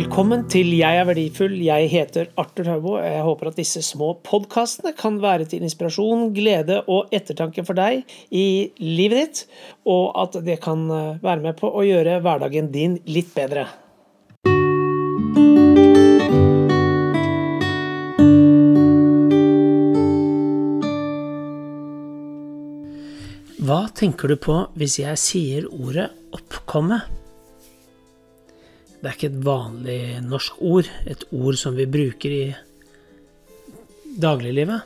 Velkommen til Jeg er verdifull. Jeg heter Arthur Haubo. Jeg håper at disse små podkastene kan være til inspirasjon, glede og ettertanke for deg i livet ditt, og at det kan eh, være med på å gjøre hverdagen din litt bedre. Hva tenker du på hvis jeg sier ordet 'oppkomme'? Det er ikke et vanlig norsk ord, et ord som vi bruker i dagliglivet.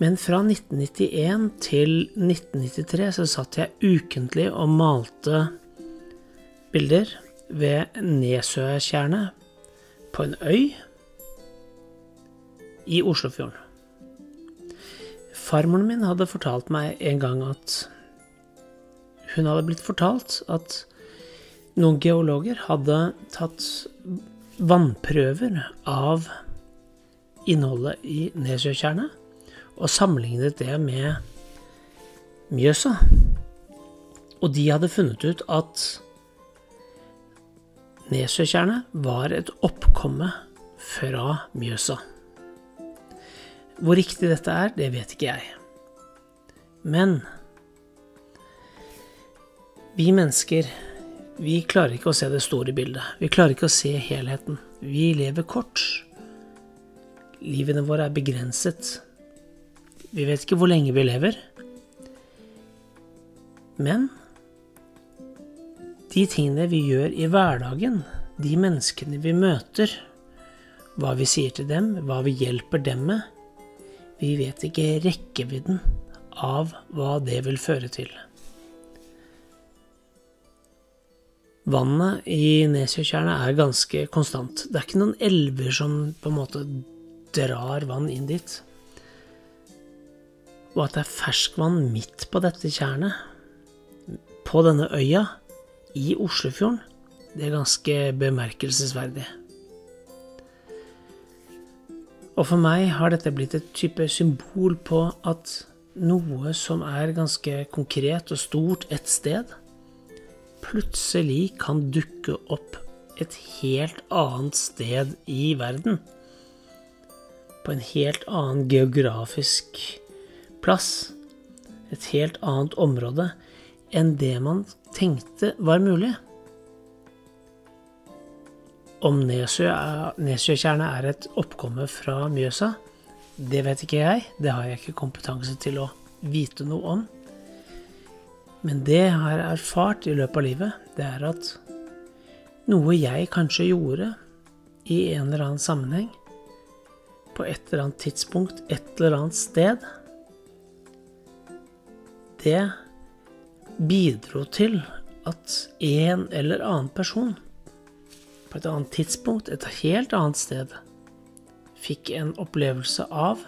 Men fra 1991 til 1993 så satt jeg ukentlig og malte bilder ved Nesøtjernet på en øy i Oslofjorden. Farmoren min hadde fortalt meg en gang at hun hadde blitt fortalt at noen geologer hadde tatt vannprøver av innholdet i Nesøtjernet og sammenlignet det med Mjøsa. Og de hadde funnet ut at Nesøtjernet var et oppkomme fra Mjøsa. Hvor riktig dette er, det vet ikke jeg. Men vi mennesker vi klarer ikke å se det store bildet. Vi klarer ikke å se helheten. Vi lever kort. Livene våre er begrenset. Vi vet ikke hvor lenge vi lever. Men de tingene vi gjør i hverdagen, de menneskene vi møter, hva vi sier til dem, hva vi hjelper dem med, vi vet ikke rekkevidden av hva det vil føre til. Vannet i Nesjøtjernet er ganske konstant. Det er ikke noen elver som på en måte drar vann inn dit. Og at det er ferskvann midt på dette tjernet, på denne øya, i Oslofjorden, det er ganske bemerkelsesverdig. Og for meg har dette blitt et type symbol på at noe som er ganske konkret og stort et sted, plutselig kan dukke opp et helt annet sted i verden. På en helt annen geografisk plass. Et helt annet område enn det man tenkte var mulig. Om Nesjøtjernet er et oppkomme fra Mjøsa, det vet ikke jeg. Det har jeg ikke kompetanse til å vite noe om. Men det jeg har erfart i løpet av livet, det er at noe jeg kanskje gjorde i en eller annen sammenheng, på et eller annet tidspunkt, et eller annet sted, det bidro til at en eller annen person på et annet tidspunkt, et helt annet sted, fikk en opplevelse av,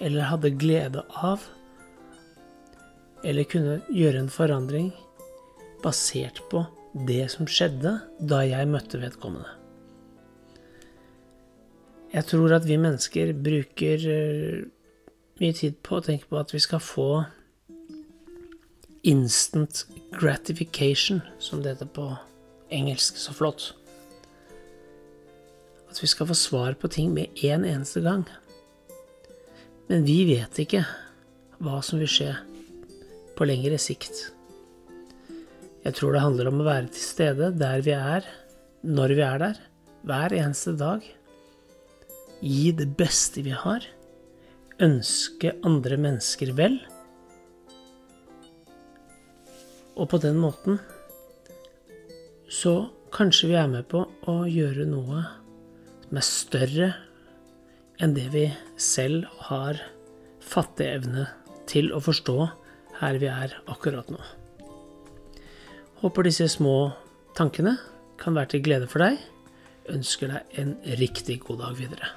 eller hadde glede av, eller kunne gjøre en forandring basert på det som skjedde da jeg møtte vedkommende. Jeg tror at vi mennesker bruker eh, mye tid på å tenke på at vi skal få instant gratification, som det heter på engelsk så flott. At vi skal få svar på ting med en eneste gang. Men vi vet ikke hva som vil skje på lengre sikt. Jeg tror det handler om å være til stede der vi er, når vi er der, hver eneste dag. Gi det beste vi har. Ønske andre mennesker vel. Og på den måten så kanskje vi er med på å gjøre noe som er større enn det vi selv har fatteevne til å forstå her vi er akkurat nå. Håper disse små tankene kan være til glede for deg. Ønsker deg en riktig god dag videre.